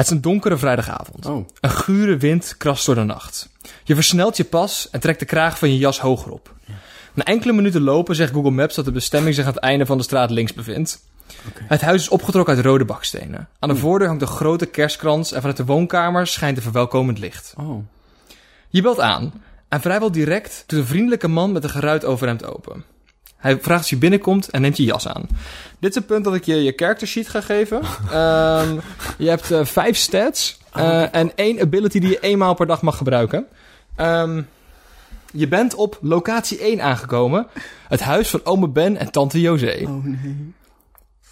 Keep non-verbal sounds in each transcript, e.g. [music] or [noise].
Het is een donkere vrijdagavond. Oh. Een gure wind krast door de nacht. Je versnelt je pas en trekt de kraag van je jas hoger op. Na enkele minuten lopen zegt Google Maps dat de bestemming zich aan het einde van de straat links bevindt. Het huis is opgetrokken uit rode bakstenen. Aan de voordeur hangt een grote kerstkrans en vanuit de woonkamer schijnt een verwelkomend licht. Oh. Je belt aan en vrijwel direct doet een vriendelijke man met een geruit overhemd open. Hij vraagt of je binnenkomt en neemt je jas aan. Dit is het punt dat ik je je character sheet ga geven. [laughs] Ehm, je hebt eh, vijf stats eh, en één ability die je eenmaal per dag mag gebruiken. Ehm, je bent op locatie 1 aangekomen. Het huis van ome Ben en tante José. Oh nee.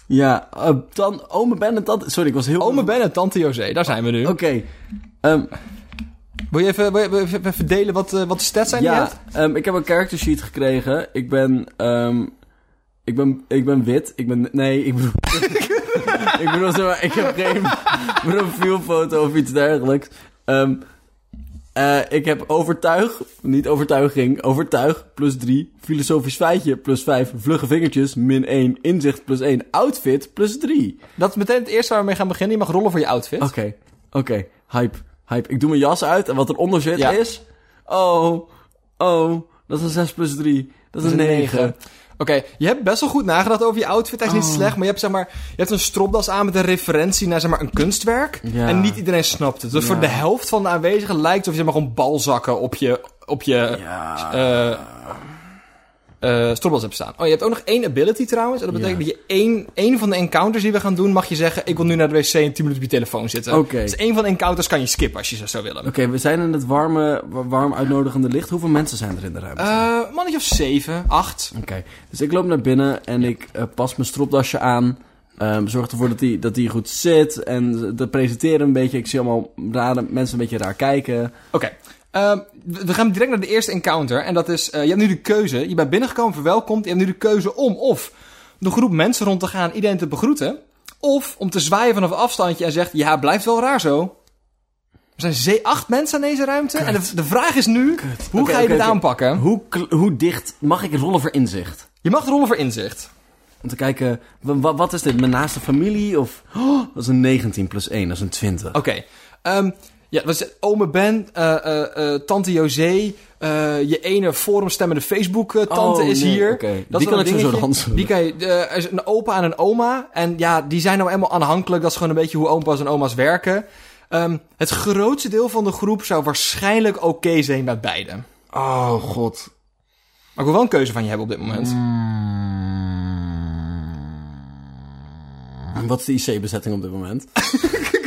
Ja, uh, dan ome Ben en tante... Sorry, ik was heel... Ome Ben en tante José, daar zijn we nu. Oké. Ehm, Wil je even, wil je even, even delen wat, eh, wat de stats zijn ja, ehm, ik heb een character sheet gekregen. Ik ben... ehm, ik ben, ik ben wit. Ik ben... Nee, ik bedoel... [laughs] ik bedoel, zeg maar, ik heb geen [laughs] profielfoto of iets dergelijks. Ehm, eh, ik heb overtuig, niet overtuiging, overtuig plus 3, filosofisch feitje plus 5, vlugge vingertjes min 1, inzicht plus 1, outfit plus 3. Dat is meteen het eerste waar we mee gaan beginnen. Je mag rollen voor je outfit. Oké, oké, hype, hype. Ik doe mijn jas uit en wat eronder zit Ja. is... Oh, oh, dat is een 6 plus 3, dat is een 9. Oké, je hebt best wel goed nagedacht over je outfit. Hij is niet Oh. slecht, maar je hebt, zeg maar, je hebt een stropdas aan met een referentie naar zeg maar, een kunstwerk. Ja. En niet iedereen snapt het. Dus Ja. voor de helft van de aanwezigen lijkt het of je zeg maar, gewoon balzakken op je, op je Ja. eh eh, stropdas hebt staan. Oh, je hebt ook nog één ability trouwens. En dat betekent Ja. dat je één, één van de encounters die we gaan doen, mag je zeggen... ik wil nu naar de wc en 10 minuten op je telefoon zitten. Oké. Dus één van de encounters kan je skippen als je zo zou willen. Oké, we zijn in het warme, wa- warm uitnodigende licht. Hoeveel mensen zijn er in de ruimte? Eh, een mannetje of zeven, acht. Oké, dus ik loop naar binnen en ik eh, pas mijn stropdasje aan. Ehm, zorg ervoor dat hij dat die goed zit. En de presenteren een beetje. Ik zie allemaal rare, mensen een beetje raar kijken. Oké. Ehm, we gaan direct naar de eerste encounter. En dat is, eh, je hebt nu de keuze. Je bent binnengekomen, verwelkomd. Je hebt nu de keuze om of de groep mensen rond te gaan, iedereen te begroeten. Of om te zwaaien vanaf een afstandje en zegt, ja, blijft wel raar zo. Er zijn acht mensen aan deze ruimte. En de, de vraag is nu, hoe ga je dit aanpakken? Hoe, hoe dicht mag ik rollen voor inzicht? Je mag rollen voor inzicht. Om te kijken, wa- wa- wat is dit? Mijn naaste familie? Of, oh, dat is een 19 plus 1, dat is een 20. Oké. Ehm, ja, was het ome Ben, eh, eh, eh, tante José, je ene forumstemmende Facebook-tante Oh, is nee, hier. Dat Die kan een ik zo hand. Die kan je, er is een opa en een oma. En ja, die zijn nou eenmaal aanhankelijk. Dat is gewoon een beetje hoe opa's en oma's werken. Ehm, het grootste deel van de groep zou waarschijnlijk oké zijn met beide. Maar Oh, god. ik wil wel een keuze van je hebben op dit moment. En Wat is de IC-bezetting op dit moment? [laughs]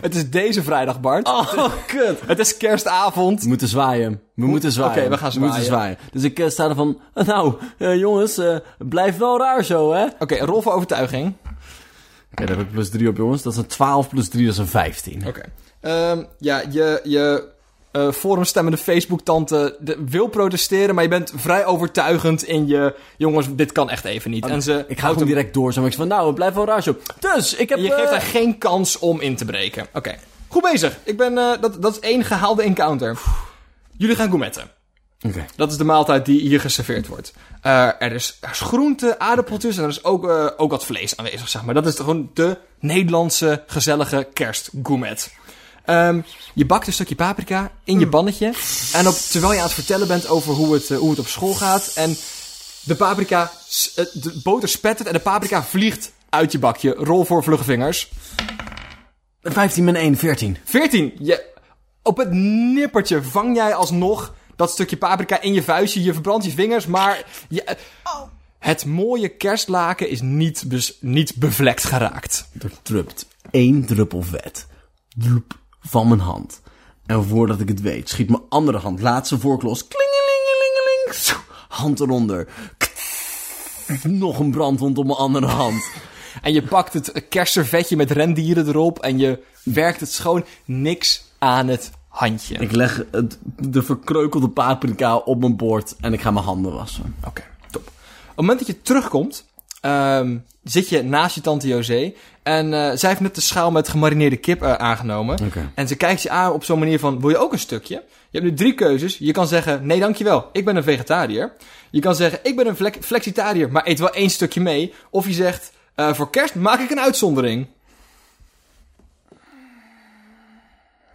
Het is deze vrijdag, Bart. Oh, kut. Het is kerstavond. We moeten zwaaien. We moeten zwaaien. Oké, we gaan moeten zwaaien. zwaaien. Dus ik eh, sta er van... Nou, eh, jongens, eh blijf wel raar zo, hè? Oké, Oké, rol voor overtuiging. daar heb ik plus 3 op, jongens. Dat is een 12 plus 3, dat is een 15. Oké. Ehm, ja, je, je eh forumstemmende Facebook-tante wil protesteren, maar je bent vrij overtuigend in je... Jongens, dit kan echt even niet. en ze Ik ga gewoon hem- direct door. Zo, ik zeg van, nou, blijf wel raar zo. Dus, ik heb... Je geeft eh, haar geen kans om in te breken. Oké. Goed bezig. Ik ben, eh, dat, dat is één gehaalde encounter. Jullie gaan gourmetten. Oké. Dat is de maaltijd die hier geserveerd wordt. Er, is, er is groente, aardappeltjes en er is ook, ook wat vlees aanwezig, zeg maar. Dat is gewoon de Nederlandse gezellige kerstgourmet. Ehm, je bakt een stukje paprika in je pannetje. En op, terwijl je aan het vertellen bent over hoe het, eh, hoe het op school gaat. En de paprika, eh, de boter spettert en de paprika vliegt uit je bakje. Rol voor vlugge vingers. 15 min 1, 14. 14. Je, op het nippertje vang jij alsnog dat stukje paprika in je vuistje. Je verbrandt je vingers, maar je, het mooie kerstlaken is niet, niet bevlekt geraakt. Er drupt één druppel vet. Bloep, van mijn hand. En voordat ik het weet, schiet mijn andere hand laatste vork los. Klingelingelingeling. Hand eronder. Nog een brandwond op mijn andere hand. En je pakt het kerstservetje met rendieren erop en je werkt het schoon. Niks aan het handje. Ik leg het, de verkreukelde paprika op mijn bord en ik ga mijn handen wassen. Oké, top. Op het moment dat je terugkomt, ehm, zit je naast je tante José. En eh, zij heeft net de schaal met gemarineerde kip eh, aangenomen. En ze kijkt je aan op zo'n manier van, wil je ook een stukje? Je hebt nu drie keuzes. Je kan zeggen, nee dankjewel, ik ben een vegetariër. Je kan zeggen, ik ben een flex- flexitariër, maar eet wel één stukje mee. Of je zegt, eh, voor kerst maak ik een uitzondering.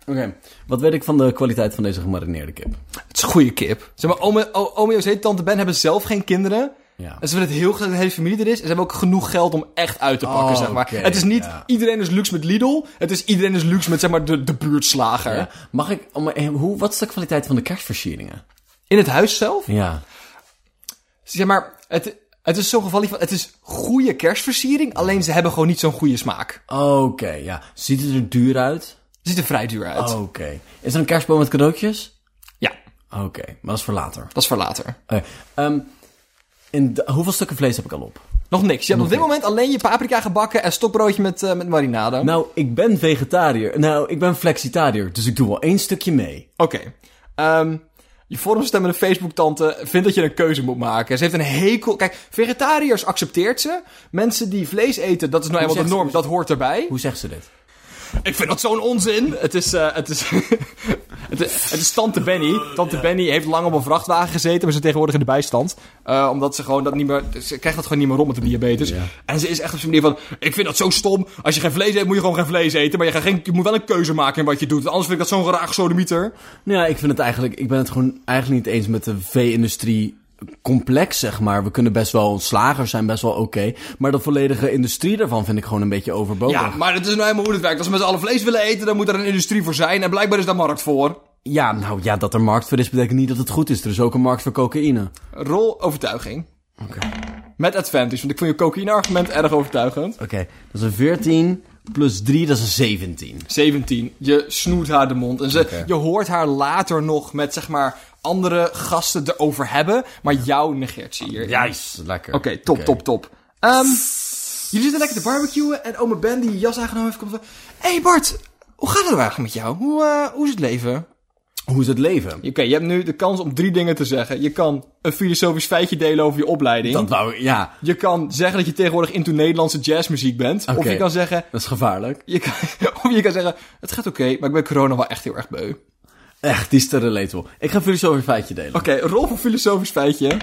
Oké, wat weet ik van de kwaliteit van deze gemarineerde kip? Het is goede kip. Zeg maar, ome, o- ome José en tante Ben hebben zelf geen kinderen. Ja. En ze willen het heel graag dat de hele familie er is. En ze hebben ook genoeg geld om echt uit te pakken, Oh, zeg maar. het is niet ja. iedereen is luxe met Lidl. Het is iedereen is luxe met, zeg maar, de, de buurtslager. Ja. Mag ik, om, eh, hoe, wat is de kwaliteit van de kerstversieringen? In het huis zelf, Ja. zeg maar, het, het is zo'n geval van, het is goede kerstversiering. Alleen ze hebben gewoon niet zo'n goede smaak. Oké, ja. Ziet het er duur uit? Het ziet er vrij duur uit. Oké. Is er een kerstboom met cadeautjes? Ja, Oké, maar dat is voor later. dat is voor later. Oké, ehm, in de- hoeveel stukken vlees heb ik al op? Nog niks. Je hebt op dit moment alleen je paprika gebakken en stokbroodje met, eh, met marinade. Nou, ik ben vegetariër. Nou, ik ben flexitariër, dus ik doe wel één stukje mee. Oké. Ehm, je forumstemmende Facebook-tante vindt dat je een keuze moet maken. Ze heeft een hekel... Kijk, vegetariërs accepteert ze. Mensen die vlees eten, dat is nou eenmaal de ze- norm. Dat hoort erbij. Hoe zegt ze dit? Ik vind dat zo'n onzin. Het is... eh, het is... [laughs] Het is, het is tante Benny. Tante Benny heeft lang op een vrachtwagen gezeten, maar ze is tegenwoordig in de bijstand. Eh, omdat ze gewoon dat niet meer... Ze krijgt dat gewoon niet meer rond met de diabetes. Ja. En ze is echt op zo'n manier van... Ik vind dat zo stom. Als je geen vlees eet, moet je gewoon geen vlees eten. Maar je, gaat geen, je moet wel een keuze maken in wat je doet. Anders vind ik dat zo'n graag sodemieter. Nou ja, ik vind het eigenlijk... Ik ben het gewoon eigenlijk niet eens met de vee-industrie complex, zeg maar. We kunnen best wel... Slagers zijn best wel oké. maar de volledige industrie daarvan vind ik gewoon een beetje overbodig. Ja, maar het is nou helemaal hoe het werkt. Als we met z'n allen vlees willen eten, dan moet er een industrie voor zijn. En blijkbaar is daar markt voor. Ja, nou ja, dat er markt voor is, betekent niet dat het goed is. Er is ook een markt voor cocaïne. Rol overtuiging. Oké. Met advantage, want ik vond je cocaïne-argument erg overtuigend. Oké, dat is een 14 plus 3, dat is een 17. 17. Je snoert haar de mond. En ze, je hoort haar later nog met, zeg maar, andere gasten erover hebben. Maar jou negeert ze hier. Juist, lekker. Oké, top, Oké. top, top. Ehm, jullie zitten lekker te barbecuen en oma Ben die jas aangenomen heeft komt van... Hé hey Bart, hoe gaat het nou eigenlijk met jou? Hoe, eh, hoe is het leven? Hoe is het leven? Oké, je hebt nu de kans om drie dingen te zeggen. Je kan een filosofisch feitje delen over je opleiding. Dat wou ik, ja, Je kan zeggen dat je tegenwoordig into Nederlandse jazzmuziek bent. Of Oké. je kan zeggen... dat is gevaarlijk. Je kan, [laughs] of je kan zeggen, het gaat oké, maar ik ben corona wel echt heel erg beu. Oké, Echt, die is te relatable. Ik ga voor zo'n feitje delen. rol voor filosofisch feitje.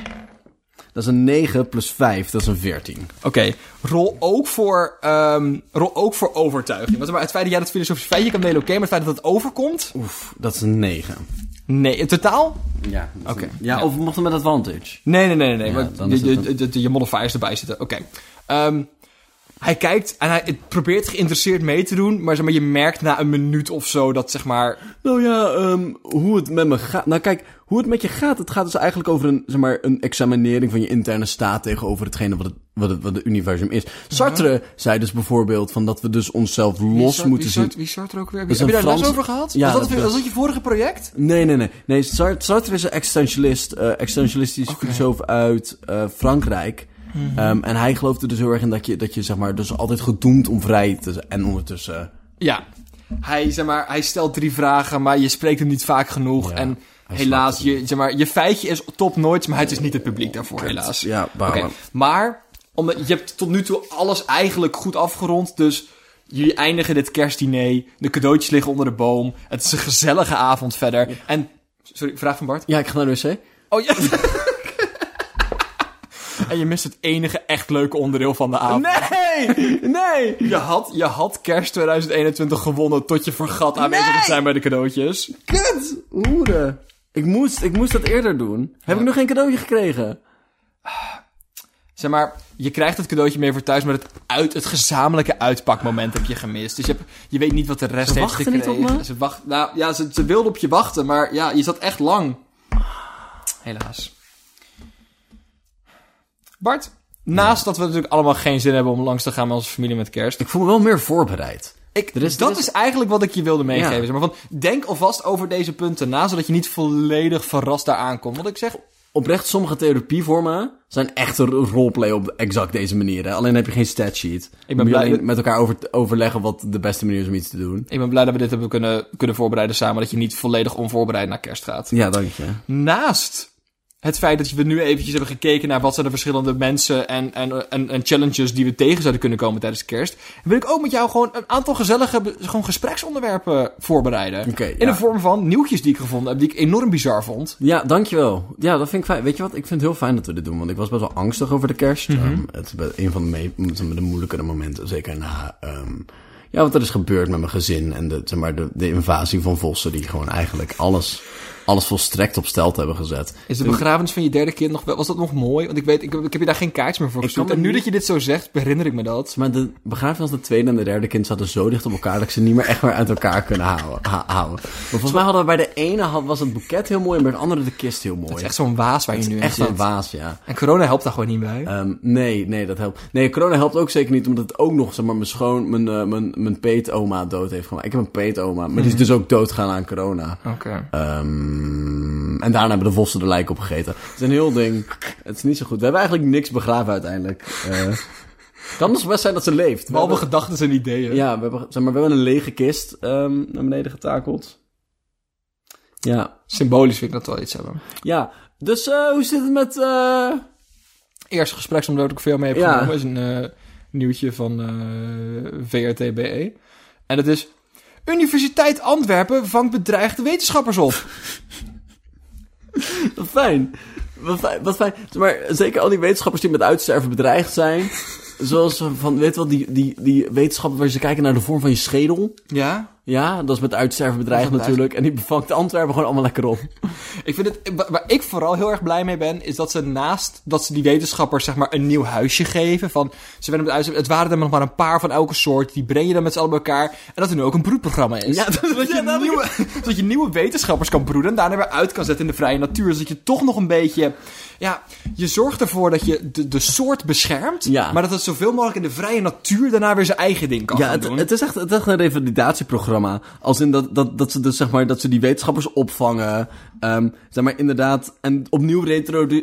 Dat is een 9 plus 5, dat is een 14. Oké, rol, ook voor, ehm, rol ook voor overtuiging. Want maar het feit dat jij dat filosofisch feitje kan delen, oké, maar het feit dat het overkomt... Oef, dat is een 9. Nee, in totaal? Ja. Oké. Ja, Ja. of we mochten met advantage. Nee, nee, nee, nee. nee Ja, is je, je, je, je modifiers erbij zitten. Oké. Ehm, hij kijkt en hij probeert geïnteresseerd mee te doen, maar, zeg maar je merkt na een minuut of zo dat zeg maar... Nou ja, ehm, hoe het met me gaat. Nou kijk, hoe het met je gaat, het gaat dus eigenlijk over een, zeg maar, een examinering van je interne staat tegenover hetgene wat het, wat het, wat het universum is. Sartre zei dus bijvoorbeeld van dat we dus onszelf los moeten zien. Wie Sartre ook weer? Heb je daar een les Frans- over gehad? Ja, was, dat, dat- was dat je vorige project? Nee, nee, nee. nee Sart- Sartre is een existentialist, existentialistisch filosoof uit eh, Frankrijk. Mhm. Ehm, en hij geloofde dus heel erg in dat je, dat je zeg maar, dus altijd gedoemd om vrij te zijn. En ondertussen... Ja. Hij, zeg maar, hij stelt drie vragen, maar je spreekt hem niet vaak genoeg. Ja, en helaas, je, zeg maar, je feitje is top nooit, maar het is niet het publiek daarvoor, helaas. Ja, balen. Maar, omdat, je hebt tot nu toe alles eigenlijk goed afgerond, dus jullie eindigen dit kerstdiner, de cadeautjes liggen onder de boom, het is een gezellige avond verder. En, sorry, vraag van Bart? Ja, ik ga naar de wc. Oh ja. [laughs] en je mist het enige echt leuke onderdeel van de avond. Nee! Nee! Je had, je had kerst 2021 gewonnen tot je vergat aanwezig te zijn bij de cadeautjes. Kut! Hoeren. Ik moest, ik moest dat eerder doen. Heb ik nog geen cadeautje gekregen? Zeg maar, je krijgt het cadeautje mee voor thuis, maar het, uit, het gezamenlijke uitpakmoment heb je gemist. Dus je, hebt, je weet niet wat de rest Ze heeft wachten niet gekregen. op me? Ze wacht, nou ja, ze, ze wilde op je wachten, maar ja, je zat echt lang. Helaas. Bart, naast dat we natuurlijk allemaal geen zin hebben om langs te gaan met onze familie met kerst. Ik voel me wel meer voorbereid. Ik, Er is- dat is- is eigenlijk wat ik je wilde meegeven. Ja. Maar van, denk alvast over deze punten na, zodat je niet volledig verrast daar aankomt. Want ik zeg, Oprecht, sommige therapievormen zijn echt een roleplay op exact deze manier. Hè? Alleen heb je geen statsheet. ben Moet je blij alleen met elkaar over, overleggen wat de beste manier is om iets te doen. ik ben blij dat we dit hebben kunnen, kunnen voorbereiden samen. Dat je niet volledig onvoorbereid naar kerst gaat. Ja, dank je. Naast het feit dat we nu eventjes hebben gekeken naar wat zijn de verschillende mensen en, en, en, en challenges die we tegen zouden kunnen komen tijdens kerst. Wil ik ook met jou gewoon een aantal gezellige gewoon gespreksonderwerpen voorbereiden. In ja. de vorm van nieuwtjes die ik gevonden heb, die ik enorm bizar vond. Ja, dankjewel. Ja, dat vind ik fijn. Weet je wat? Ik vind het heel fijn dat we dit doen. Want ik was best wel angstig over de kerst. Mhm. Ehm, het is een van de, de moeilijkere momenten. Zeker na... ehm, Ja, wat er is gebeurd met mijn gezin en de, zeg maar, de, de invasie van vossen die gewoon eigenlijk alles, alles volstrekt op stelt hebben gezet. Is de begrafenis van je derde kind nog wel, was dat nog mooi? Want ik weet, ik, ik heb je daar geen kaartjes meer voor gestuurd. En nu dat je dit zo zegt, herinner ik me dat. Maar de begrafenis van de tweede en de derde kind zaten zo dicht op elkaar dat ik ze niet meer echt meer uit elkaar kunnen houden. ha- houden. Maar volgens mij hadden we bij de ene had, was het boeket heel mooi en bij de andere de kist heel mooi. Het is echt zo'n waas waar je nu in echt zit. een waas, ja. En corona helpt daar gewoon niet bij. Ehm, nee, nee, dat helpt. Nee, corona helpt ook zeker niet, omdat het ook nog, zeg maar, mijn schoon, mijn, eh, mijn, mijn peetoma dood heeft gemaakt. Ik heb een peetoma, maar die is dus ook doodgaan aan corona. Oké. Ehm, en daarna hebben de vossen de lijk opgegeten. Het is een heel ding. Het is niet zo goed. We hebben eigenlijk niks begraven uiteindelijk. Eh kan dus best zijn dat ze leeft. We Behalve hebben- gedachten en ideeën. ja, we hebben, zeg maar, we hebben een lege kist ehm, naar beneden getakeld. Ja, Symbolisch vind ik dat wel iets hebben. ja. Dus eh, hoe zit het met... eh, Eerste gespreksonderwerp dat ik veel mee heb Ja. genomen is een nieuwtje van VRTBE. En dat is... Universiteit Antwerpen vangt bedreigde wetenschappers op. [laughs] Wat fijn. Wat fijn. Wat fijn. Maar zeker al die wetenschappers die met uitsterven bedreigd zijn. Zoals van, weet je wel, die, die, die wetenschappers waar ze kijken naar de vorm van je schedel. Ja? Ja, dat is met uitsterven bedreigd Dat natuurlijk. En die vangt Antwerpen gewoon allemaal lekker op. [laughs] Ik vind het, wa- waar ik vooral heel erg blij mee ben, is dat ze naast dat ze die wetenschappers zeg maar een nieuw huisje geven. Van, ze werden met uitzet, het waren er nog maar een paar van elke soort. Die breng je dan met z'n allen bij elkaar. En dat er nu ook een broedprogramma is. Ja, dat- zodat, je ja, dat- nieuwe, [laughs] zodat je nieuwe wetenschappers kan broeden. En daarna weer uit kan zetten in de vrije natuur. Zodat je toch nog een beetje, ja, je zorgt ervoor dat je de, de soort beschermt. Ja. Maar dat het zoveel mogelijk in de vrije natuur daarna weer zijn eigen ding kan Ja, gaan het, doen. het is echt, het is echt een revalidatieprogramma. Als in dat, dat, dat ze dus zeg maar, dat ze die wetenschappers opvangen. ehm, zeg maar inderdaad, en opnieuw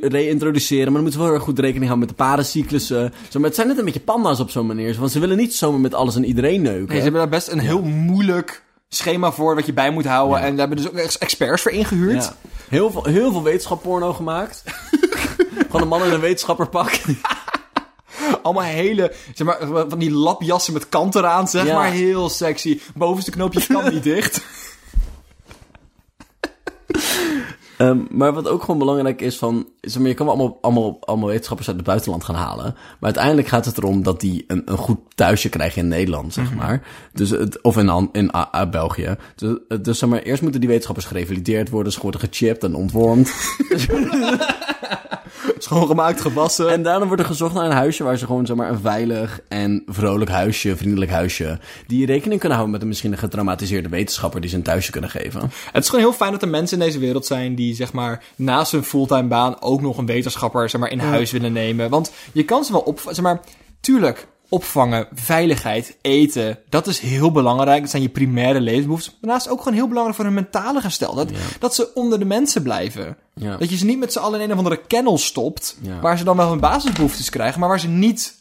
reïntroduceren. Maar dan moeten we wel heel erg goed rekening houden met de parencyclussen. Zeg maar, het zijn net een beetje panda's op zo'n manier. Want ze willen niet zomaar met alles en iedereen neuken. Nee, ze hebben daar best een heel moeilijk schema voor wat je bij moet houden. Ja. En daar hebben dus ook echt experts voor ingehuurd. Ja. Heel veel, heel veel wetenschapporno gemaakt. [laughs] Gewoon een man in een wetenschapperpak. [laughs] Allemaal hele, zeg maar, van die lapjassen met kant eraan, zeg Ja. maar. Heel sexy. Bovenste knoopje kan niet [laughs] dicht. Ehm, maar wat ook gewoon belangrijk is van... Zeg maar, je kan allemaal, allemaal, allemaal wetenschappers uit het buitenland gaan halen. Maar uiteindelijk gaat het erom dat die een, een goed thuisje krijgen in Nederland, zeg maar. Dus het, of in, in A- A- België. Dus, eh, dus zeg maar, eerst moeten die wetenschappers gerevalideerd worden. Ze worden gechipt en ontwormd. [laughs] [laughs] Schoongemaakt, gewassen. en daarna wordt er gezocht naar een huisje waar ze gewoon zeg maar, een veilig en vrolijk huisje, vriendelijk huisje... die rekening kunnen houden met een misschien een getraumatiseerde wetenschapper die ze een thuisje kunnen geven. Het is gewoon heel fijn dat er mensen in deze wereld zijn die, zeg maar, naast hun fulltime baan ook nog een wetenschapper, zeg maar, in huis willen nemen. Want je kan ze wel op, zeg maar, tuurlijk, opvangen, veiligheid, eten, dat is heel belangrijk. Dat zijn je primaire levensbehoeften. Maar daarnaast ook gewoon heel belangrijk voor hun mentale gesteldheid. Dat ze onder de mensen blijven. Ja. Dat je ze niet met z'n allen in een of andere kennel stopt, Ja. waar ze dan wel hun basisbehoeftes krijgen, maar waar ze niet,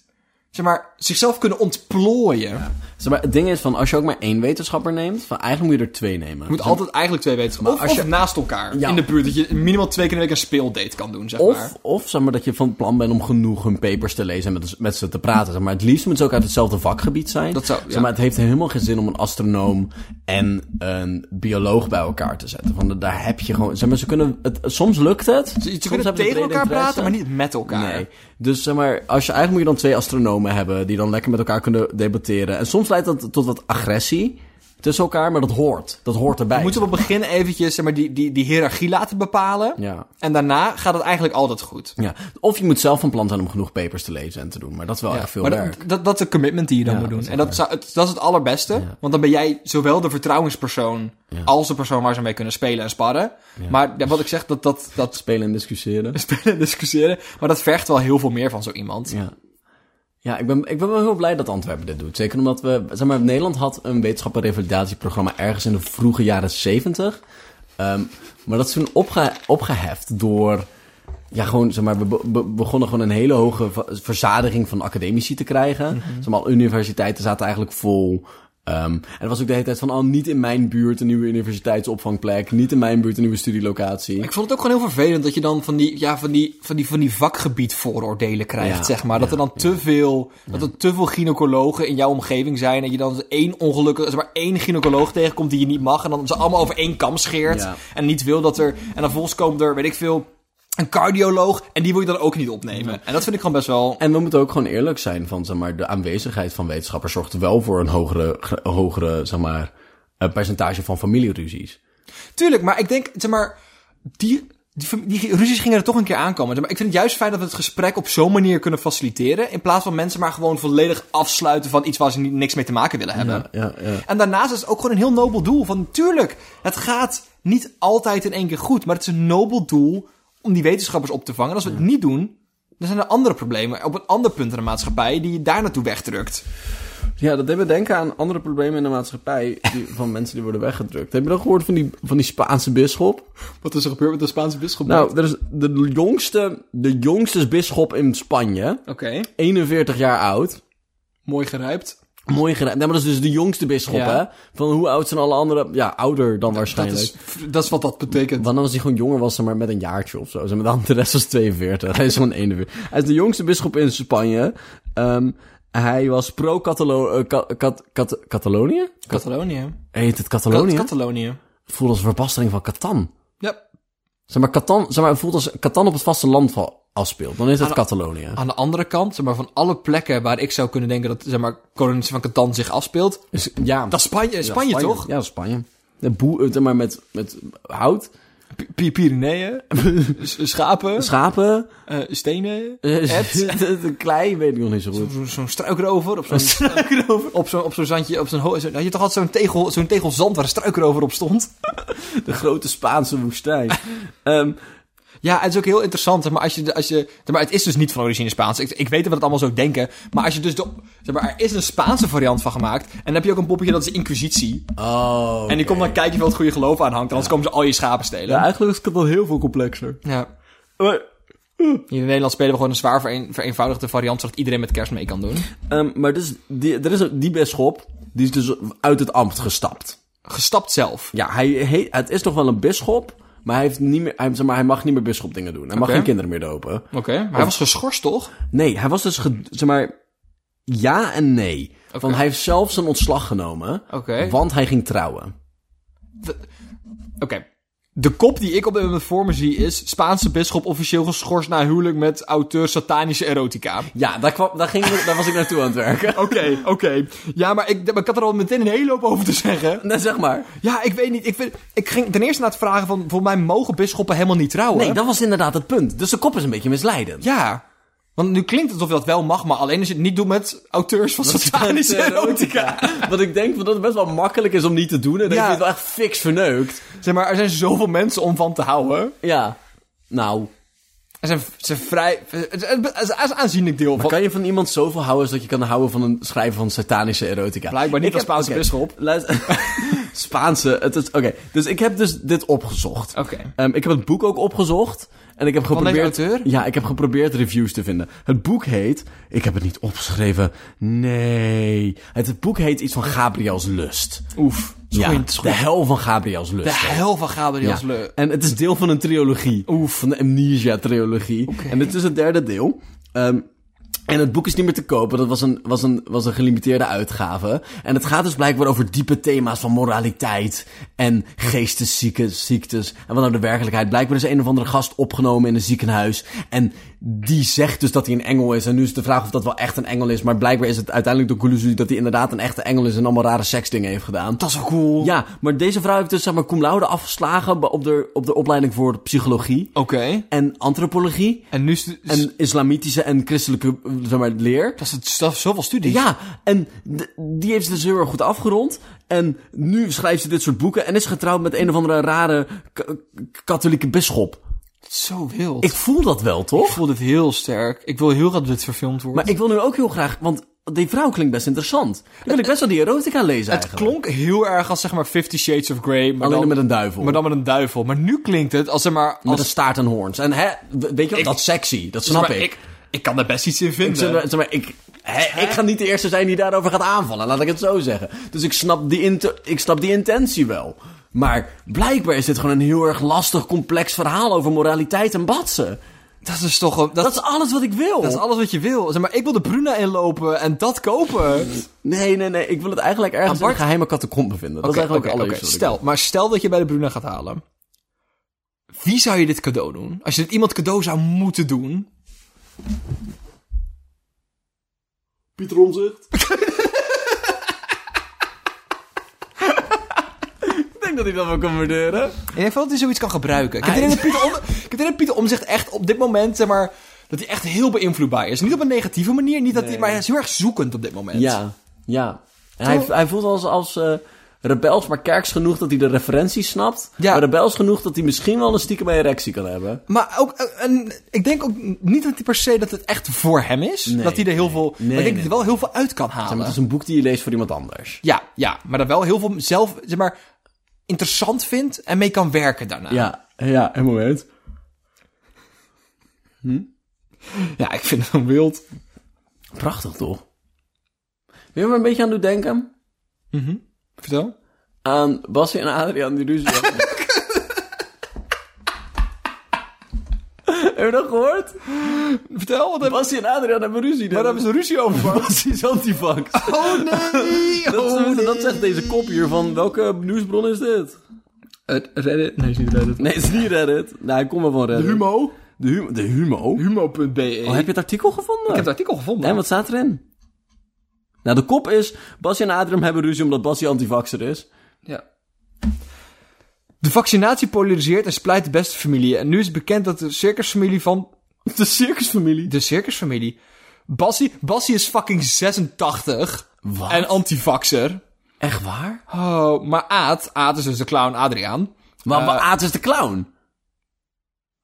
zeg maar, zichzelf kunnen ontplooien. Zeg maar, het ding is van, als je ook maar één wetenschapper neemt, van eigenlijk moet je er twee nemen. Je moet altijd eigenlijk twee wetenschappers. Of, als of je- naast elkaar. Ja. In de buurt. Dat je minimaal twee keer in de week een speeldate kan doen, zeg maar. Of, of zeg maar dat je van plan bent om genoeg hun papers te lezen en met, met ze te praten. Zeg maar het liefst moeten ze ook uit hetzelfde vakgebied zijn. Dat zou- zeg maar het heeft helemaal geen zin om een astronoom en een bioloog bij elkaar te zetten. Want daar heb je gewoon. Zeg maar, ze kunnen. Het, soms lukt het. Ze, kunnen tegen elkaar praten, maar niet met elkaar. Nee. Dus zeg maar, als je eigenlijk moet je dan twee astronomen hebben die dan lekker met elkaar kunnen debatteren. En soms leidt dat tot wat agressie tussen elkaar, maar dat hoort. Dat hoort erbij. We moeten op het begin eventjes zeg maar, die, die, die hiërarchie laten bepalen. Ja. En daarna gaat het eigenlijk altijd goed. ja. Of je moet zelf van plan zijn om genoeg papers te lezen en te doen. Maar dat is wel Ja, echt veel maar werk. dat, dat, dat is de commitment die je dan Ja, moet doen. En dat, zou, het, dat is het allerbeste. Want dan ben jij zowel de vertrouwenspersoon Ja. als de persoon waar ze mee kunnen spelen en sparren. Maar ja, wat ik zeg, dat, dat, dat Spelen en discussiëren. [laughs] spelen en discussiëren. Maar dat vergt wel heel veel meer van zo iemand. Ja. Ja, ik ben, ik ben wel heel blij dat Antwerpen dit doet. Zeker omdat we, zeg maar, Nederland had een wetenschappenrevalidatieprogramma ergens in de vroege jaren zeventig. Ehm, maar dat is toen opge, opgeheft door, ja, gewoon, zeg maar, we be- be- begonnen gewoon een hele hoge verzadiging van academici te krijgen. Zeg maar, universiteiten zaten eigenlijk vol. Ehm, en er was ook de hele tijd van, oh, niet in mijn buurt een nieuwe universiteitsopvangplek. Niet in mijn buurt een nieuwe studielocatie. Ik vond het ook gewoon heel vervelend dat je dan van die, ja, van die, van die, van die vakgebied vooroordelen krijgt, Ja, zeg maar. Dat ja, er dan te veel, dat er te veel gynaecologen in jouw omgeving zijn. En je dan één ongelukkig, zeg maar één gynaecoloog tegenkomt die je niet mag. En dan ze allemaal over één kam scheert. En niet wil dat er, en dan volgens komen er, weet ik veel, een cardioloog. En die wil je dan ook niet opnemen. En dat vind ik gewoon best wel... En we moeten ook gewoon eerlijk zijn van, zeg maar, de aanwezigheid van wetenschappers zorgt wel voor een hogere, hogere zeg maar, eh, percentage van familieruzies. Tuurlijk, maar ik denk, zeg maar, die, die, die ruzies gingen er toch een keer aankomen. Maar ik vind het juist fijn dat we het gesprek op zo'n manier kunnen faciliteren. In plaats van mensen maar gewoon volledig afsluiten van iets waar ze niet, niks mee te maken willen hebben. Ja, ja, ja. En daarnaast is het ook gewoon een heel nobel doel. Van tuurlijk, het gaat niet altijd in één keer goed. Maar het is een nobel doel om die wetenschappers op te vangen. En als we het niet doen, dan zijn er andere problemen op een ander punt in de maatschappij die je daar naartoe wegdrukt. Ja, dat deed me denken aan andere problemen in de maatschappij die, [laughs] van mensen die worden weggedrukt. Heb je dat gehoord van die, van die Spaanse bisschop? Wat is er gebeurd met de Spaanse bisschop? Nou, er is de jongste, de jongste bisschop in Spanje, Oké, 41 jaar oud. mooi gerijpt. Mooi gedaan. Nee, maar dat is dus de jongste bisschop, Ja. hè? Van hoe oud zijn alle anderen? Ja, ouder dan Dat waarschijnlijk. is, dat is wat dat betekent. Want dan was hij gewoon jonger, was maar met een jaartje of zo. Zeg maar, dan de rest was 42. Hij is gewoon 41. Hij is de jongste bisschop in Spanje. Ehm, hij was pro-Catalonië? Catalonië. Heet het Catalonië? Catalonië. Het voelt als verbastering van Catan. Ja. Zeg maar, Catan, zeg maar, het voelt als Catan op het vasteland afspeelt. Dan is Aan- Catalonië. Aan de andere kant, zeg maar, van alle plekken waar ik zou kunnen denken dat, zeg maar, kolonisatie van Catan zich afspeelt. Ja, Dat is Spanje, Spanje, Ja, toch? Ja, dat is Spanje. De boe, eh, zeg maar met, met hout, P- Pyreneeën, [laughs] schapen, schapen, eh, stenen, eh, [laughs] klei, weet ik nog niet zo goed. Zo- Zo'n struikrover op [laughs] zo'n struikrover op zo'n op zo'n zandje op zo'n zo, had je toch altijd zo'n tegel zo'n tegel zand waar een struikrover op stond. De grote Spaanse woestijn. Ehm, Ja, het is ook heel interessant. Maar, als je, als je, maar, het is dus niet van origine Spaans. Ik, ik weet dat we het allemaal zo denken. Maar als je dus de, zeg maar, er is een Spaanse variant van gemaakt. En dan heb je ook een poppetje dat is Inquisitie. oh. En die komt dan kijken wel het goede geloof aan hangt. Anders komen ze al je schapen stelen. Ja, eigenlijk is het wel heel veel complexer. Ja. Maar, Hier in Nederland spelen we gewoon een zwaar vereen, vereenvoudigde variant, zodat iedereen met kerst mee kan doen. ehm, maar dus, die, er is die bisschop, die is dus uit het ambt gestapt. Gestapt zelf. Ja, hij heet, het is nog wel een bisschop, maar hij, heeft niet meer, hij, zeg maar, hij mag niet meer bisschop dingen doen. Hij mag geen kinderen meer dopen. Oké, maar hij was geschorst, toch? Nee, hij was dus, zeg maar, ja en nee. Want hij heeft zelf zijn ontslag genomen, Oké. want hij ging trouwen. Oké. De kop die ik op dit moment voor me zie is... Spaanse bisschop officieel geschorst na huwelijk met auteur satanische erotica. Ja, daar, kwam, daar, ging, daar was ik naartoe aan het werken. [laughs] Oké, oké. Ja, maar ik, maar ik had er al meteen een hele hoop over te zeggen. [laughs] Nee, zeg maar. Ja, ik weet niet. Ik, vind, ik ging ten eerste naar het vragen van... Voor mij mogen bisschoppen helemaal niet trouwen. Nee, dat was inderdaad het punt. Dus de kop is een beetje misleidend. Ja. Want nu klinkt het alsof dat wel mag, maar alleen als je het niet doet met auteurs van [laughs] satanische erotica. [laughs] Want ik denk dat het best wel makkelijk is om niet te doen. En dan Ja. heb je het wel echt fix verneukt. Zeg maar, er zijn zoveel mensen om van te houden. Ja. Nou, Er zijn, ze zijn vrij... Het is een aanzienlijk deel van... kan je van iemand zoveel houden als dat je kan houden van een schrijver van satanische erotica? Blijkbaar niet Ik als Spaanse oké, bisschop. [laughs] Spaanse, oké. Dus ik heb dus dit opgezocht. Oké. Ehm, ik heb het boek ook opgezocht. En ik heb geprobeerd... auteur? Ja, ik heb geprobeerd reviews te vinden. Het boek heet... Ik heb het niet opgeschreven. Nee. Het, boek heet iets van Gabriels Lust. Oef. Ja, de hel van Gabriels Lust. De hel van Gabriel's Ja. Le... En het is deel van een trilogie. Oef. Van de Amnesia-trilogie. En dit is het derde deel. Ehm, en het boek is niet meer te kopen. Dat was een, was, een, was een gelimiteerde uitgave. En het gaat dus blijkbaar over diepe thema's van moraliteit. En geestesziekte, ziektes. En wat nou de werkelijkheid. Blijkbaar is een of andere gast opgenomen in een ziekenhuis. En die zegt dus dat hij een engel is. En nu is de vraag of dat wel echt een engel is. Maar blijkbaar is het uiteindelijk de conclusie dat hij inderdaad een echte engel is. En allemaal rare seksdingen heeft gedaan. Dat is wel cool. Ja, maar deze vrouw heeft dus zeg maar cum laude afgeslagen op de, op de opleiding voor psychologie Oké. en antropologie En nu is en islamitische en christelijke zeg maar, leer. Dat is, het, dat is zoveel studies. Ja, en die heeft ze dus heel erg goed afgerond. En nu schrijft ze dit soort boeken en is getrouwd met een of andere rare katholieke bisschop. Zo wild. Ik voel dat wel, Ik toch? voel dit heel sterk. Ik wil heel graag dat dit verfilmd wordt. Maar ik wil nu ook heel graag, want die vrouw klinkt best interessant. Dan wil ik best wel die erotica lezen het eigenlijk. klonk heel erg als zeg maar Fifty Shades of Grey. Maar Alleen dan, met een duivel. maar dan met een duivel. Maar nu klinkt het als zeg maar... Met Als, een staart en hoorns. En hè, weet je wat, Ik- dat is sexy. Dat zeg snap maar, ik. ik. Ik kan er best iets in Ik, vinden. zeg maar, zeg maar, ik, hè, ik ga niet de eerste zijn die daarover gaat aanvallen, laat ik het zo zeggen. Dus ik snap die, ik snap die intentie wel. Maar blijkbaar is dit gewoon een heel erg lastig, complex verhaal over moraliteit en batsen. dat is toch... een- Dat, Dat is alles wat ik wil. dat is alles wat je wil. Zeg maar, ik wil de Bruna inlopen en dat kopen. Nee, nee, nee. Ik wil het eigenlijk ergens Apart- in een geheime catacombe vinden. Dat Oké, is eigenlijk wat ik Stel, maar stel dat je bij de Bruna gaat halen. Wie zou je dit cadeau doen? Als je dit iemand cadeau zou moeten doen. Pieter Omzicht. [laughs] ik denk dat hij dat wel kan waarderen. En ik denk wel dat hij zoiets kan gebruiken. Ik heb idee dat Pieter, Om, ik heb het idee dat Pieter Omzicht echt op dit moment, zeg maar, dat hij echt heel beïnvloedbaar is. Niet op een negatieve manier, niet dat hij, maar hij is heel erg zoekend op dit moment. Ja, ja. En hij, hij voelt als, als eh, rebels, maar kerks genoeg dat hij de referenties snapt. Ja. Maar rebels genoeg dat hij misschien wel een stiekem erectie kan hebben. Maar ook, eh, en ik denk ook niet dat hij per se dat het echt voor hem is. Nee, dat hij er heel veel, nee, maar ik denk dat hij er wel heel veel uit kan Zeg maar, halen. het is een boek die je leest voor iemand anders. Ja, ja, maar dat wel heel veel zelf, zeg maar, interessant vindt en mee kan werken daarna. Ja, ja, een moment. Ja, ik vind het een wild. Prachtig toch? Weet je me een beetje aan doet denken? Vertel. Aan Bassie en Adriaan die ruzie. [laughs] Heb je dat gehoord? Vertel, wat hebben Bassie en Adriaan hebben ruzie. Waar hebben ze ruzie over? [laughs] Bassie is antivax. Oh nee! [laughs] Dat, Oh, is- dat nee. zegt deze kop hier van welke nieuwsbron is dit? Het Reddit? Nee, is niet Reddit. Nee, het is niet Reddit. Nee, ik kom wel van Reddit. Humo? De, hum de Humo? Humo.be. Oh, heb je het artikel gevonden? Ik heb het artikel gevonden. En wat staat erin? Nou, de kop is... Bassie en Adriaan hebben ruzie omdat Bassie antivaxer is. Ja. De vaccinatie polariseert en splijt de beste familie. En nu is bekend dat de circusfamilie van... De circusfamilie. De circusfamilie... Bassie, Bassie is fucking 86. Wat? En antivaxer. Echt waar? Oh, maar Aad... Aad is dus de clown Adriaan. Maar, Eh, maar Aad is de clown.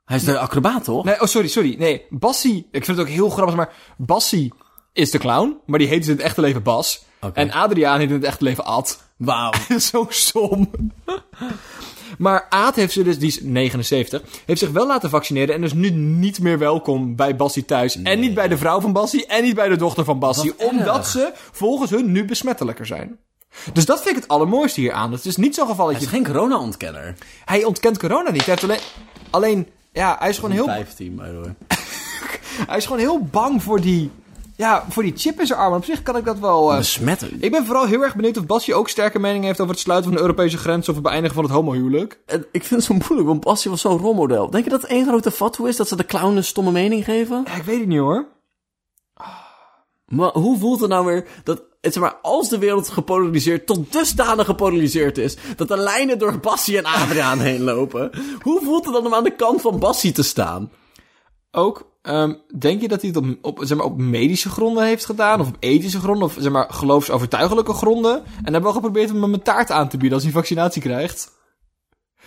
Hij is de acrobaat, toch? Nee, oh sorry, sorry. Nee, Bassie... Ik vind het ook heel grappig, maar... Bassie is de clown, maar die heet dus in het echte leven Bas. En Adriaan heet in het echte leven Ad. Wauw. [laughs] Zo stom. [laughs] Maar Aad heeft ze dus, die is 79, heeft zich wel laten vaccineren en is nu niet meer welkom bij Bassie thuis. En niet bij de vrouw van Bassie en niet bij de dochter van Bassie. Wat Omdat erg. ze volgens hun nu besmettelijker zijn. Dus dat vind ik het allermooiste hier aan. Het is niet zo'n geval dat Hij je... is geen corona-ontkenner. Hij ontkent corona niet. Hij heeft alleen... Alleen, ja, hij is gewoon heel... 15, by the way. [laughs] Hij is gewoon heel bang voor die... Ja, voor die chip in zijn arm. Op zich kan ik dat wel... eh, Besmetten. ik ben vooral heel erg benieuwd of Basje ook sterke mening heeft over het sluiten van de Europese grens of het beëindigen van het homohuwelijk. Ik vind het zo moeilijk, want Bassie was zo'n rolmodel. Denk je dat het één grote fatsoen is dat ze de clown een stomme mening geven? Ja, ik weet het niet hoor. Maar hoe voelt het nou weer dat, het, zeg maar, als de wereld gepolariseerd, tot dusdanig gepolariseerd is, dat de lijnen door Bassie en Adriaan heen lopen, hoe voelt het dan om aan de kant van Bassie te staan? Ook, ehm, denk je dat hij het op, op, zeg maar, op medische gronden heeft gedaan? Of op ethische gronden? Of zeg maar, geloofsovertuigelijke gronden? En hebben wel geprobeerd om hem een taart aan te bieden als hij vaccinatie krijgt?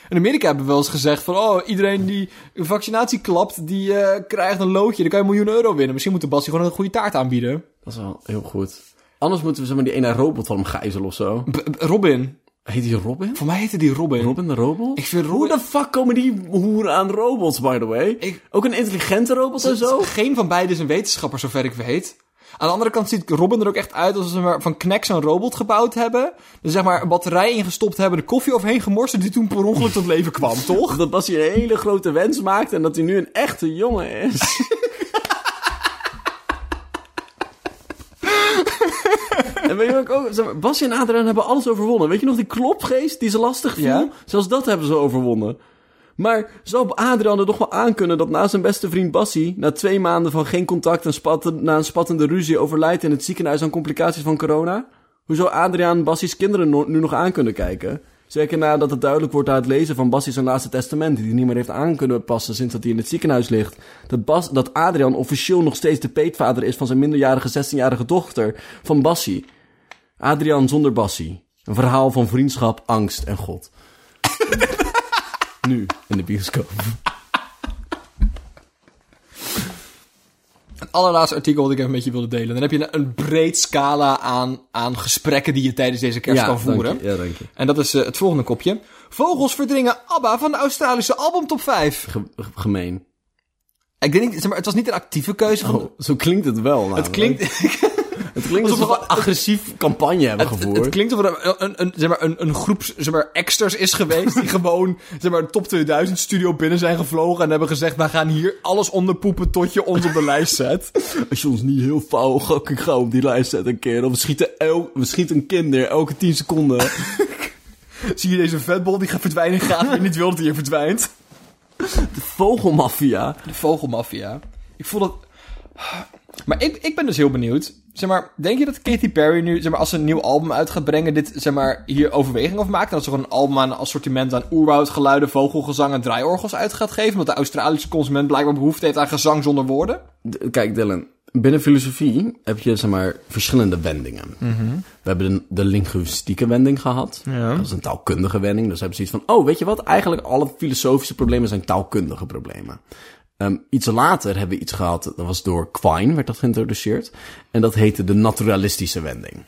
In Amerika hebben we wel eens gezegd van... Oh, iedereen die een vaccinatie klapt, die eh, krijgt een loodje. Dan kan je een miljoen euro winnen. Misschien moet de Bassie gewoon een goede taart aanbieden. Dat is wel heel goed. Anders moeten we zeg maar die ene robot van hem gijzelen of zo. B- Robin. Heet die Robin? Voor mij heette die Robin. Robin de robot? Ik vind Hoe Robin... de fuck komen die hoeren aan robots, by the way? Ik- Ook een intelligente robot en zo? Geen van beiden is een wetenschapper, zover ik weet. Aan de andere kant ziet Robin er ook echt uit alsof ze maar van Knex een robot gebouwd hebben. Dus zeg maar een batterij ingestopt hebben, de koffie overheen gemorst... die toen per ongeluk tot leven kwam, [laughs] toch? Dat Bassie een hele grote wens maakt en dat hij nu een echte jongen is. [laughs] [laughs] en weet je wat ik ook... Zeg maar, en Adriaan hebben alles overwonnen. Weet je nog die klopgeest die ze lastig viel? Ja. Zelfs dat hebben ze overwonnen. Maar zou Adriaan er toch wel aankunnen dat na zijn beste vriend Bassie... na twee maanden van geen contact en spatten, na een spattende ruzie overlijdt in het ziekenhuis aan complicaties van corona? Hoe zou Adriaan Bassie's kinderen no- nu nog aan kunnen kijken? Zeker nadat het duidelijk wordt uit het lezen van Bassie zijn laatste testament... die hij niet meer heeft aan kunnen passen sinds dat hij in het ziekenhuis ligt. Dat, Bas, dat Adriaan officieel nog steeds de peetvader is van zijn minderjarige 16-jarige dochter van Bassie. Adriaan zonder Bassie. Een verhaal van vriendschap, angst en God. [laughs] nu in de bioscoop. Allerlaatste artikel wat ik even met je wilde delen. Dan heb je een breed scala aan, aan gesprekken die je tijdens deze kerst kan voeren. Dank je. Ja, dank je. En dat is eh, het volgende kopje. Vogels verdringen ABBA van de Australische albumtop 5. Ge- gemeen. Ik denk niet, zeg maar, het was niet een actieve keuze van... Oh, zo klinkt het wel. het klinkt, [laughs] het klinkt alsof we een agressief campagne hebben het, gevoerd. het klinkt alsof er een, een, een, zeg maar, een, een groep zeg maar, exters is geweest die [laughs] gewoon zeg maar, een top 2000 studio binnen zijn gevlogen en hebben gezegd, wij gaan hier alles onderpoepen tot je ons op de lijst zet. [laughs] Als je ons niet heel fout ik ga op die lijst zetten een keer. We schieten, el, we schieten een kind neer elke 10 seconden. [laughs] Zie je deze vetbol die gaat verdwijnen gaat en je niet wil dat hij hier verdwijnt. De vogelmafia. De vogelmafia. Ik voel dat... Maar ik, ik ben dus heel benieuwd. Zeg maar, denk je dat Katy Perry nu, zeg maar, als ze een nieuw album uit gaat brengen, dit, zeg maar, hier overweging over maakt? Dat ze gewoon een album aan een assortiment aan oerwoudgeluiden, vogelgezang en draaiorgels uit gaat geven? Omdat de Australische consument blijkbaar behoefte heeft aan gezang zonder woorden? D- Kijk, Dylan. Binnen filosofie heb je, zeg maar, verschillende wendingen. We hebben de, de linguïstieke wending gehad. Ja. Dat is een taalkundige wending. Dus hebben ze iets van, oh, weet je wat? Eigenlijk alle filosofische problemen zijn taalkundige problemen. Ehm, iets later hebben we iets gehad, dat was door Quine, werd dat geïntroduceerd. En dat heette de naturalistische wending.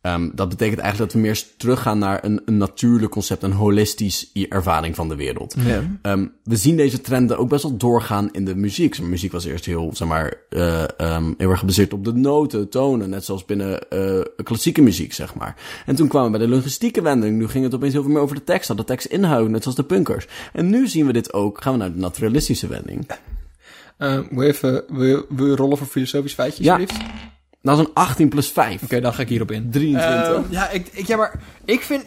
Ehm, dat betekent eigenlijk dat we meer teruggaan naar een, een natuurlijk concept, een holistisch ervaring van de wereld. Ja. Ehm, we zien deze trenden ook best wel doorgaan in de muziek. Muziek was eerst heel, zeg maar, eh, ehm, heel erg gebaseerd op de noten, tonen. Net zoals binnen eh, klassieke muziek, zeg maar. En toen kwamen we bij de linguïstieke wending. Nu ging het opeens heel veel meer over de tekst. Had de tekst inhoud, net zoals de punkers. En nu zien we dit ook. Gaan we naar de naturalistische wending. Eh, wil, je even, wil, je, wil je rollen voor filosofisch feitjes, Ja. alsjeblieft? Oké, Dat is een 18 plus 5. dan ga ik hierop in. 23. Ehm, ja, ik, ik, ja, maar ik vind,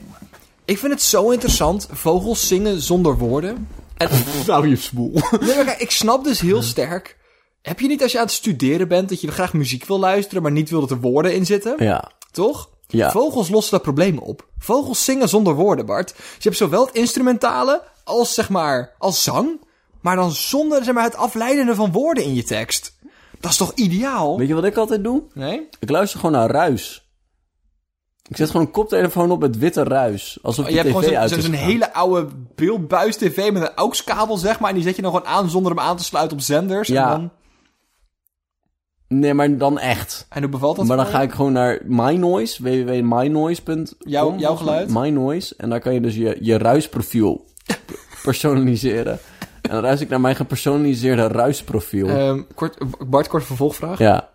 ik vind het zo interessant. Vogels zingen zonder woorden. En, [laughs] nou, je spoel. nee, maar kijk, ik snap dus heel sterk. Heb je niet als je aan het studeren bent dat je graag muziek wil luisteren, maar niet wil dat er woorden in zitten? ja. Toch? Ja. Vogels lossen dat probleem op. Vogels zingen zonder woorden, Bart. Dus je hebt zowel het instrumentale als, zeg maar, als zang, maar dan zonder, zeg maar, het afleidende van woorden in je tekst. Dat is toch ideaal? Weet je wat ik altijd doe? Nee? Ik luister gewoon naar ruis. Ik zet gewoon een koptelefoon op met witte ruis. Alsof Je de hebt tv gewoon zo'n uit zo'n is gegaan. hele oude beeldbuis tv met een AUX-kabel, zeg maar. En die zet je dan gewoon aan zonder hem aan te sluiten op zenders. Ja. En, dan, Nee, maar dan echt. en hoe bevalt dat maar dan ga je? ik gewoon naar MyNoise, www.mynoise.com. Jouw- jouw geluid? MyNoise. En daar kan je dus je, je ruisprofiel [laughs] personaliseren. Dan ruis ik naar mijn gepersonaliseerde ruisprofiel. Ehm, kort, Bart, kort vervolgvraag. ja.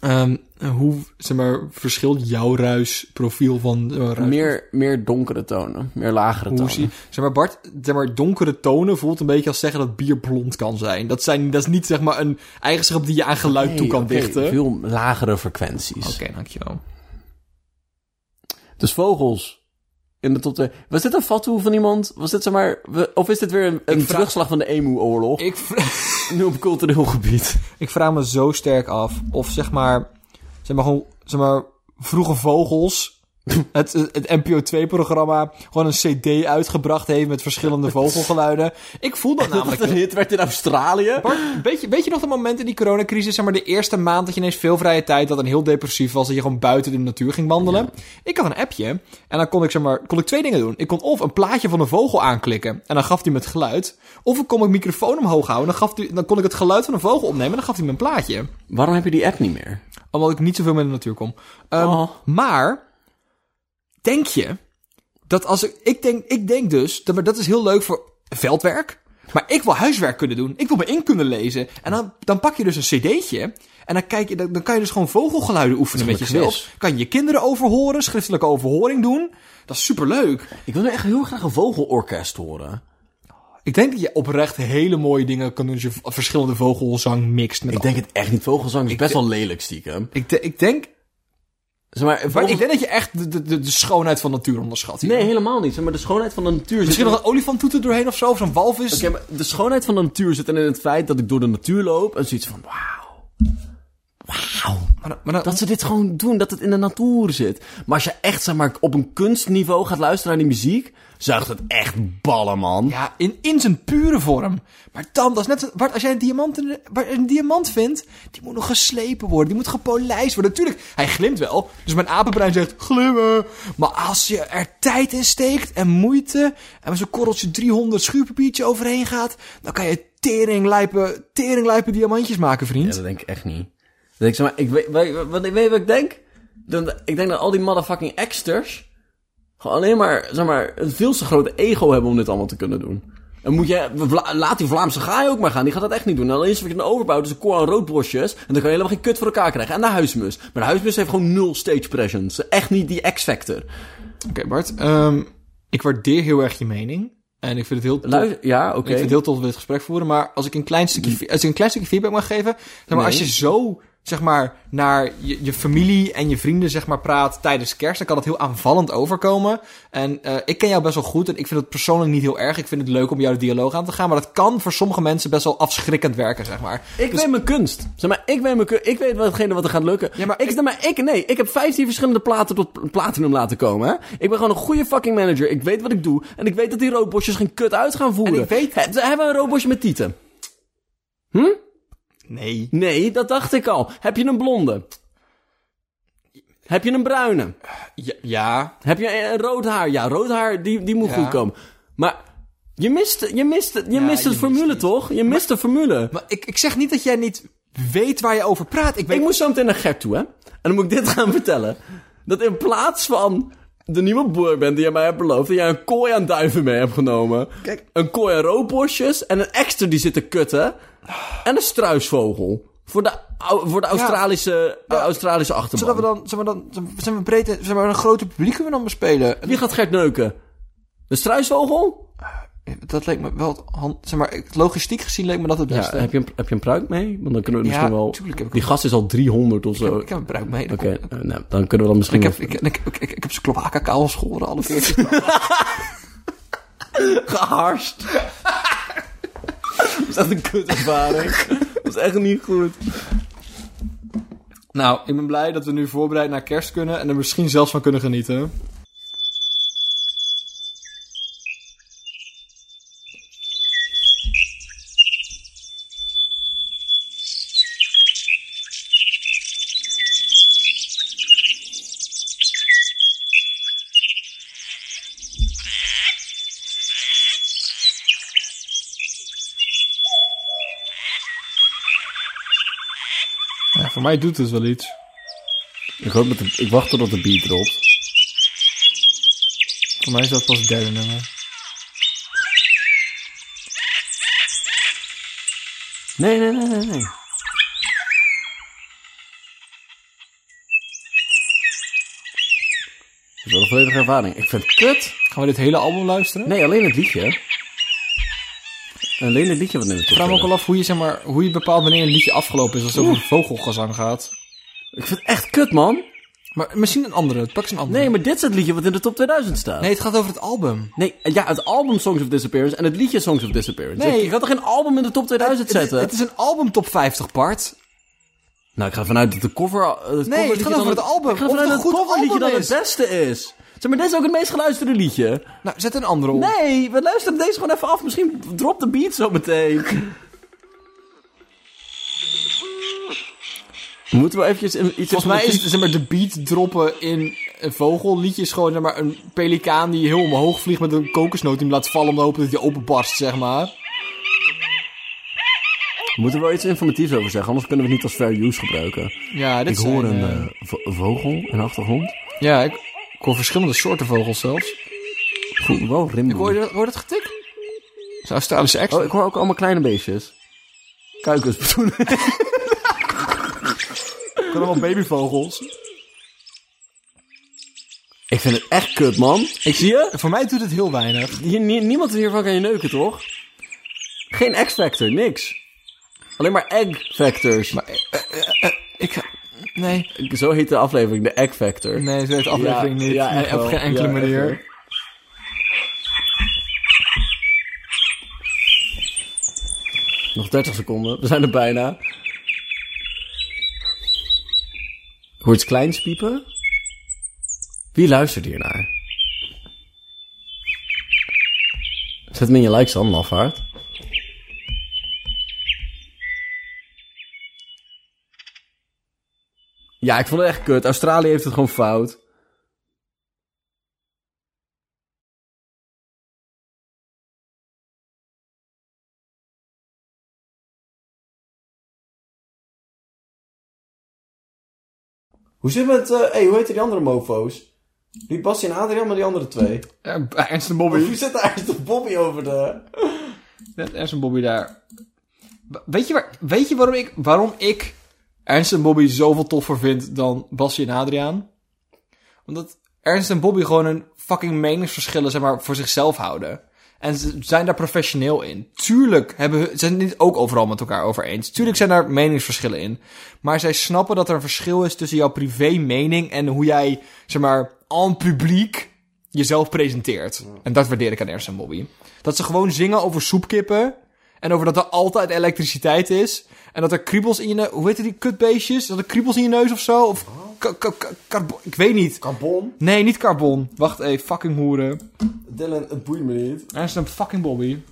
Ehm, hoe, zeg maar, verschilt jouw ruisprofiel van ruis? Meer, meer donkere tonen. Meer lagere Hoe tonen. zie, zeg maar, Bart, zeg maar, donkere tonen voelt een beetje als zeggen dat bier blond kan zijn. Dat, zijn, dat is niet, zeg maar, een eigenschap die je aan geluid toe kan oké, dichten. Oké, Veel lagere frequenties. dankjewel. Dus vogels. In de top 2. Was dit een fatsoen van iemand? Was dit zeg maar. we- Of is dit weer een, een terugslag van de Emu-oorlog? Ik, [laughs] Nu op cultureel gebied. ik vraag me zo sterk af of, zeg maar, zeg maar, gewoon, zeg maar, vroege vogels... [laughs] Het, het NPO 2-programma gewoon een CD uitgebracht heeft met verschillende [laughs] vogelgeluiden. Ik voel dat Dat namelijk. een hit werd in Australië. Bart, weet je, weet je nog dat moment in die coronacrisis, zeg maar de eerste maand dat je ineens veel vrije tijd had en heel depressief was, dat je gewoon buiten in de natuur ging wandelen? Ik had een appje en dan kon ik, zeg maar, kon ik twee dingen doen. Ik kon of een plaatje van een vogel aanklikken en dan gaf hij me het geluid. Of ik kon mijn microfoon omhoog houden en dan, gaf dan kon ik het geluid van een vogel opnemen en dan gaf hij me een plaatje. Waarom heb je die app niet meer? Omdat ik niet zoveel met de natuur kom. Ehm, Oh. Maar, denk je dat als ik... Ik denk, ik denk dus, dat, maar dat is heel leuk voor veldwerk. Maar ik wil huiswerk kunnen doen. Ik wil me in kunnen lezen. En dan, dan pak je dus een cd'tje. En dan, kijk je, dan, dan kan je dus gewoon vogelgeluiden oefenen met jezelf. quiz. Kan je je kinderen overhoren, schriftelijke overhoring doen. Dat is superleuk. Ik wil nu echt heel graag een vogelorkest horen. Ik denk dat je oprecht hele mooie dingen kan doen als je verschillende vogelzang mixt. Met Ik denk het echt niet. Vogelsang is best wel lelijk stiekem. ik, de- ik denk, Zeg maar, ik denk dat je echt de, de, de, de schoonheid van natuur onderschat. hier. Nee, helemaal niet. Zeg maar, de schoonheid van de natuur zit Misschien in- nog een olifanttoet er doorheen of zo, of zo'n walvis. Oké, maar de schoonheid van de natuur zit in het feit dat ik door de natuur loop en zoiets van, wauw. Wauw. Maar, Dat ze dit gewoon doen, dat het in de natuur zit. Maar als je echt, zeg maar, op een kunstniveau gaat luisteren naar die muziek, zuigt het echt ballen, man. ja, in, in zijn pure vorm. Maar dan, dat is net... zo- Bart, als jij een diamant, in de- waar een diamant vindt, die moet nog geslepen worden. Die moet gepolijst worden. Natuurlijk, hij glimt wel. Dus mijn apenbrein zegt, glimmen. Maar als je er tijd in steekt en moeite... en met zo'n korreltje 300 schuurpapiertje overheen gaat... dan kan je teringlijpe, teringlijpe diamantjes maken, vriend. Ja, dat denk ik echt niet. Ik, zeg maar, ik weet, weet, wat, weet je wat ik denk? Dan, ik denk dat al die motherfucking exters gewoon alleen maar, zeg maar, een veel te grote ego hebben om dit allemaal te kunnen doen. En moet je, laat die Vlaamse gaai ook maar gaan, die gaat dat echt niet doen. En alleen wat je dan overbouwt is een koor aan roodbosjes. En dan kan je helemaal geen kut voor elkaar krijgen. En de huismus. Maar de huismus heeft gewoon nul stage presence. Echt niet die X-factor. Oké, Bart. ehm, ik waardeer heel erg je mening. En ik vind het heel tof. Ja, oké. Ik vind het heel tof dat we dit gesprek voeren, maar als ik een klein stukje, als ik een klein stukje feedback mag geven, zeg maar, Nee. als je zo zeg maar, naar je, je familie en je vrienden, zeg maar, praat tijdens kerst, dan kan het heel aanvallend overkomen. En eh, ik ken jou best wel goed en ik vind het persoonlijk niet heel erg. Ik vind het leuk om jou de dialoog aan te gaan, maar dat kan voor sommige mensen best wel afschrikkend werken, zeg maar. Ik Dus- weet mijn kunst. Zeg maar, ik weet mijn kunst. Ik weet watgene wat er gaat lukken. Ja, maar ik, ik- zeg maar, ik, nee, ik heb 15 verschillende platen tot platinum laten komen, hè. Ik ben gewoon een goede fucking manager. Ik weet wat ik doe. En ik weet dat die roodbosjes geen kut uit gaan voeren. En ik weet- He- hebben we een roodbosje met tieten? Nee. Nee, dat dacht ik al. Heb je een blonde? Heb je een bruine? Ja, ja. Heb je een rood haar? Ja, rood haar, die, die moet Ja. goed komen. Maar je mist, je mist, je Ja, mist je de formule, mist toch? Je mist de formule. Maar ik, ik zeg niet dat jij niet weet waar je over praat. Ik weet... Ik moest zo meteen naar Gert toe, hè? En dan moet ik dit gaan vertellen. Dat in plaats van de nieuwe boerband die jij mij hebt beloofd... dat jij een kooi aan duiven mee hebt genomen. Kijk. Een kooi aan roodbosjes en een extra die zit te kutten. En een struisvogel. Voor de, voor de Australische, Ja. Australische achterban. Zodat we dan, zeg maar dan, zijn we breed, zeg maar een groter publiek kunnen we dan bespelen. Wie gaat Gert neuken? De struisvogel? Dat leek me wel hand, zeg maar, logistiek gezien leek me dat het Ja, beste. heb je, een, heb je een pruik mee? Want dan kunnen we Ja, misschien wel... tuurlijk heb ik Die gast is al 300 of ik, heb, zo. ik heb een bruik mee. Oké, eh, nou, dan kunnen we dan misschien... Ik heb, ik, ik, ik, ik, ik heb zijn kloakakaal schoren alle veertjes. [laughs] geharst. dat is echt een kutervaring. dat is echt niet goed. nou, ik ben blij dat we nu voorbereid naar kerst kunnen en er misschien zelfs van kunnen genieten. Voor mij doet het wel iets. Ik, hoop de- ik wacht totdat de beat dropt. Voor mij is dat pas het derde nummer. Nee, nee, nee, nee, nee. Dat is wel een volledige ervaring. Ik vind het kut. Gaan we dit hele album luisteren? Nee, alleen het liedje. Alleen het liedje wat in de top Ik vraag me ook al af hoe je, zeg maar, hoe je bepaalt wanneer een liedje afgelopen is als het over vogelgezang gaat. Ik vind het echt kut, man. Maar misschien een andere. Pak eens een andere. Nee, maar dit is het liedje wat in de top 2000 staat. Nee, het gaat over het album. Nee, ja, het album Songs of Disappearance en het liedje Songs of Disappearance. Nee. Je gaat toch geen album in de top 2000 Het, zetten? het is een album top 50 part. Nou, ik ga vanuit dat de cover... Het Nee, het coverliedje gaat over het album. Ik ga het vanuit een dat het coverliedje dan het beste is. Zeg maar, dit is ook het meest geluisterde liedje. Nou, zet een andere op. Nee, we luisteren deze gewoon even af. Misschien dropt de beat zo meteen. [laughs] Moeten we eventjes iets... Volgens mij is zeg maar, de beat droppen in een vogelliedje is gewoon zeg maar, een pelikaan die heel omhoog vliegt met een kokosnoot die hem laat vallen om te hopen dat hij openbarst, zeg maar. Moeten we wel iets informatiefs over zeggen, anders kunnen we het niet als fair use gebruiken. Ja, dit ik hoor een eh, eh, vo- vogel in de achtergrond. ja, ik, ik hoor verschillende soorten vogels zelfs. Goed, wel rimboe. Ik hoor, je dat- hoor je dat getik? Dat is een Australische extra. Oh, ik hoor ook allemaal kleine beestjes. Kuikens bedoel ik. Ik hoor allemaal babyvogels. Ik vind het echt kut, man. Ik zie je. Voor mij doet het heel weinig. Hier, nie- niemand hiervan kan je neuken, toch? Geen X-Factor, niks. Alleen maar Egg-Factors. Maar, eh, eh, eh, ik ga... Nee. Zo heet de aflevering, de Egg-Factor. Nee, zo heet de aflevering Ja, niet. ja, nee, op geen enkele Ja, manier. Nog 30 seconden, we zijn er bijna. Hoort iets kleins piepen? Wie luistert hier naar? Zet hem in je likes dan, afhaard. Ja, ik vond het echt kut. Australië heeft het gewoon fout. Hoe zit het met... eh hey, hoe heet die andere mofo's? Niet Basti en Adriaan, maar die andere twee. Ja, Ernst en Hoe Bobby. zit daar eigenlijk de Bobby over de... Net Ernst en Bobby daar. Weet je, waar, weet je waarom, ik, waarom ik Ernst en Bobby zoveel toffer vind dan Basje en Adriaan? Omdat Ernst en Bobby gewoon een fucking meningsverschillen zeg maar, voor zichzelf houden. En ze zijn daar professioneel in. Tuurlijk hebben, hun- ze zijn het niet ook overal met elkaar over eens. Tuurlijk zijn daar meningsverschillen in. Maar zij snappen dat er een verschil is tussen jouw privé mening en hoe jij, zeg maar, en publiek jezelf presenteert. En dat waardeer ik aan Ernst en Bobby. Dat ze gewoon zingen over soepkippen. En over dat er altijd elektriciteit is. En dat er kriebels in je neus... Hoe heet die kutbeestjes? Dat er kriebels in je neus of zo? Of... ik weet niet. Carbon? Nee, niet carbon. Wacht even, fucking hoeren. Dylan, het boeit me niet. Ernst en fucking Bobby.